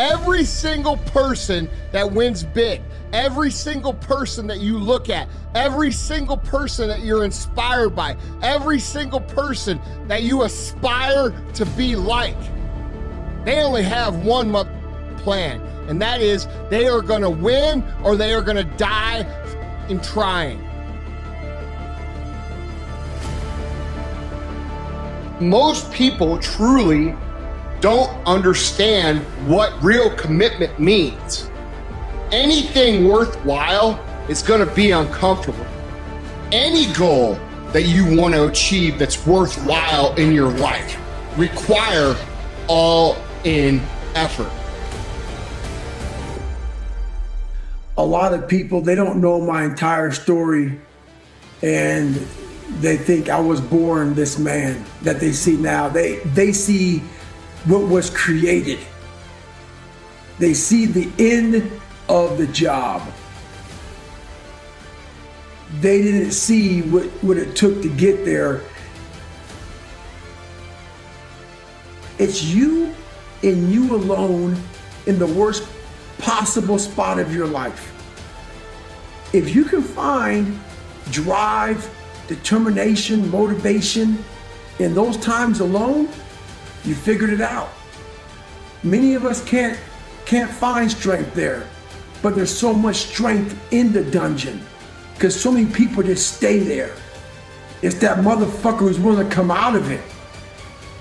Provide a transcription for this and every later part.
Every single person that wins big, every single person that you look at, every single person that you're inspired by, every single person that you aspire to be like, they only have one plan, and that is they are going to win or they are going to die in trying. Most people truly don't understand what real commitment means. Anything worthwhile is going to be uncomfortable. Any goal that you want to achieve that's worthwhile in your life require all in effort. A lot of people they don't know my entire story and they think I was born this man that they see now. They they see what was created. They see the end of the job. They didn't see what, what it took to get there. It's you and you alone in the worst possible spot of your life. If you can find drive, determination, motivation in those times alone, you figured it out. Many of us can't can't find strength there, but there's so much strength in the dungeon because so many people just stay there. It's that motherfucker who's willing to come out of it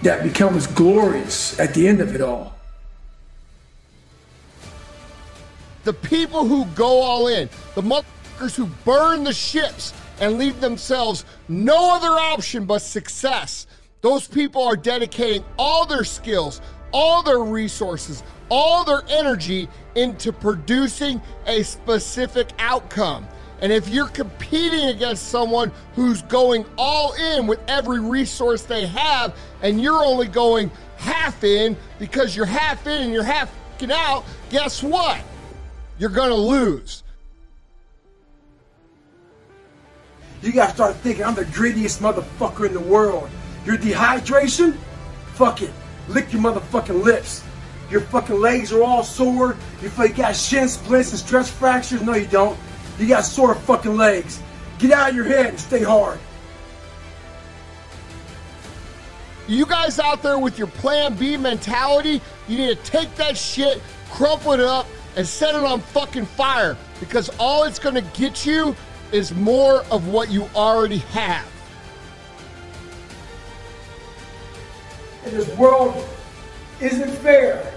that becomes glorious at the end of it all. The people who go all in, the motherfuckers who burn the ships and leave themselves no other option but success those people are dedicating all their skills, all their resources, all their energy into producing a specific outcome. And if you're competing against someone who's going all in with every resource they have, and you're only going half in because you're half in and you're half out, guess what? You're gonna lose. You gotta start thinking I'm the greediest motherfucker in the world. Your dehydration? Fuck it. Lick your motherfucking lips. Your fucking legs are all sore. You feel you got shin splints and stress fractures? No, you don't. You got sore fucking legs. Get out of your head and stay hard. You guys out there with your plan B mentality, you need to take that shit, crumple it up, and set it on fucking fire because all it's gonna get you is more of what you already have. This world isn't fair.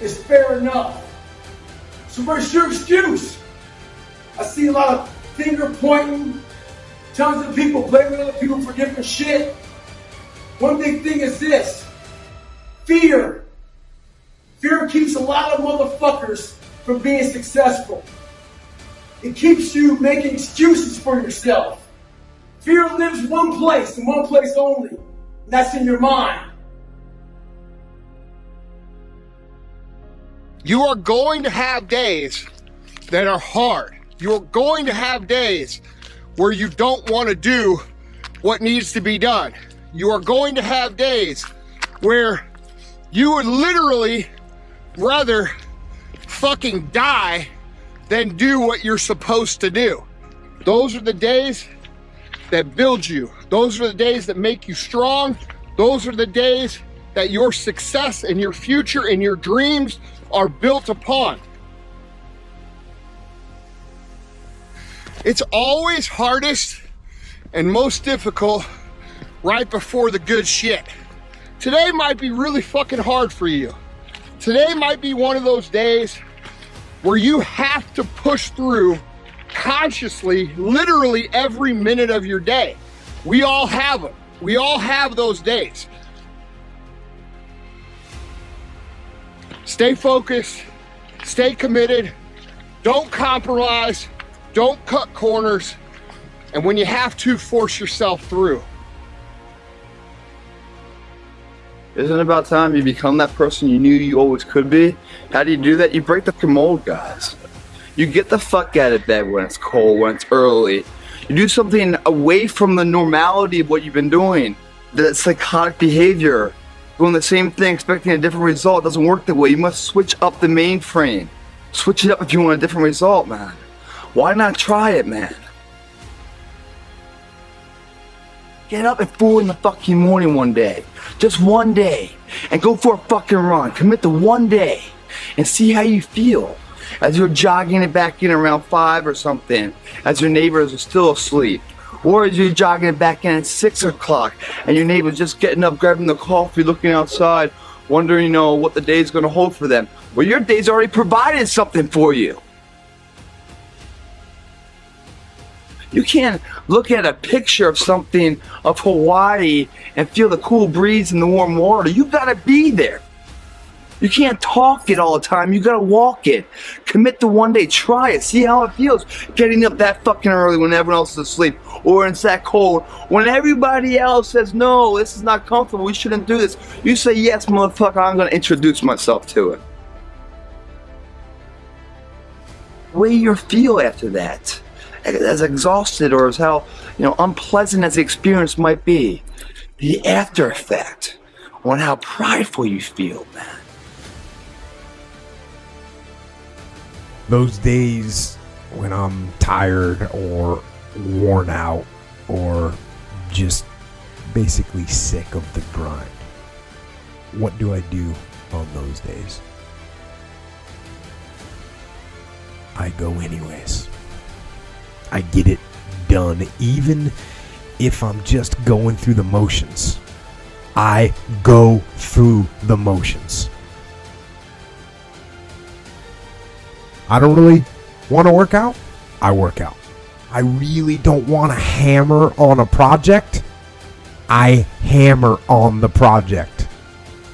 It's fair enough. So where's your excuse? I see a lot of finger pointing, tons of people blaming other people for different shit. One big thing is this fear. Fear keeps a lot of motherfuckers from being successful. It keeps you making excuses for yourself. Fear lives one place and one place only. That's in your mind. You are going to have days that are hard. You're going to have days where you don't want to do what needs to be done. You are going to have days where you would literally rather fucking die than do what you're supposed to do. Those are the days that build you. Those are the days that make you strong. Those are the days that your success and your future and your dreams are built upon. It's always hardest and most difficult right before the good shit. Today might be really fucking hard for you. Today might be one of those days where you have to push through consciously, literally every minute of your day. We all have them. We all have those days. Stay focused, stay committed, don't compromise, don't cut corners, and when you have to, force yourself through. Isn't it about time you become that person you knew you always could be? How do you do that? You break the mold, guys. You get the fuck out of bed when it's cold, when it's early. You do something away from the normality of what you've been doing. That psychotic behavior. Doing the same thing, expecting a different result doesn't work that way. You must switch up the mainframe. Switch it up if you want a different result, man. Why not try it, man? Get up at 4 in the fucking morning one day. Just one day. And go for a fucking run. Commit to one day. And see how you feel. As you're jogging it back in around 5 or something. As your neighbors are still asleep. Or as you're jogging it back in at 6 o'clock. And your neighbor's just getting up, grabbing the coffee, looking outside. Wondering, you know, what the day's gonna hold for them. Well, your day's already provided something for you. You can't look at a picture of something of Hawaii and feel the cool breeze and the warm water. You've gotta be there. You can't talk it all the time. You gotta walk it. Commit to one day. Try it. See how it feels. Getting up that fucking early when everyone else is asleep, or it's that cold. When everybody else says no, this is not comfortable. We shouldn't do this. You say yes, motherfucker. I'm gonna introduce myself to it. Way you feel after that as exhausted or as how you know unpleasant as the experience might be, the after effect on how prideful you feel, man. Those days when I'm tired or worn out or just basically sick of the grind. What do I do on those days? I go anyways. I get it done, even if I'm just going through the motions. I go through the motions. I don't really want to work out. I work out. I really don't want to hammer on a project. I hammer on the project.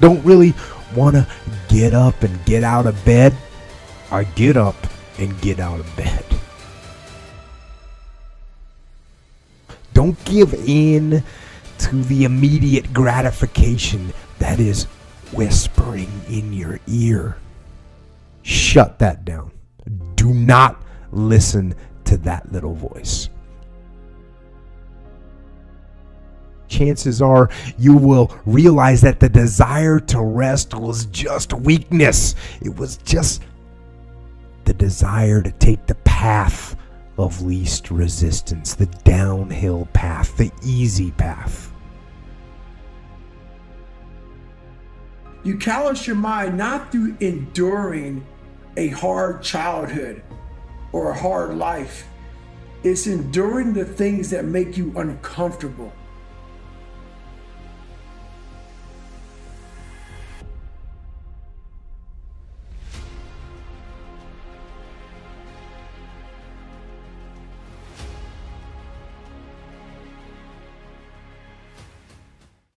Don't really want to get up and get out of bed. I get up and get out of bed. Don't give in to the immediate gratification that is whispering in your ear. Shut that down. Do not listen to that little voice. Chances are you will realize that the desire to rest was just weakness. It was just the desire to take the path of least resistance, the downhill path, the easy path. You callous your mind not through enduring a hard childhood or a hard life. It's enduring the things that make you uncomfortable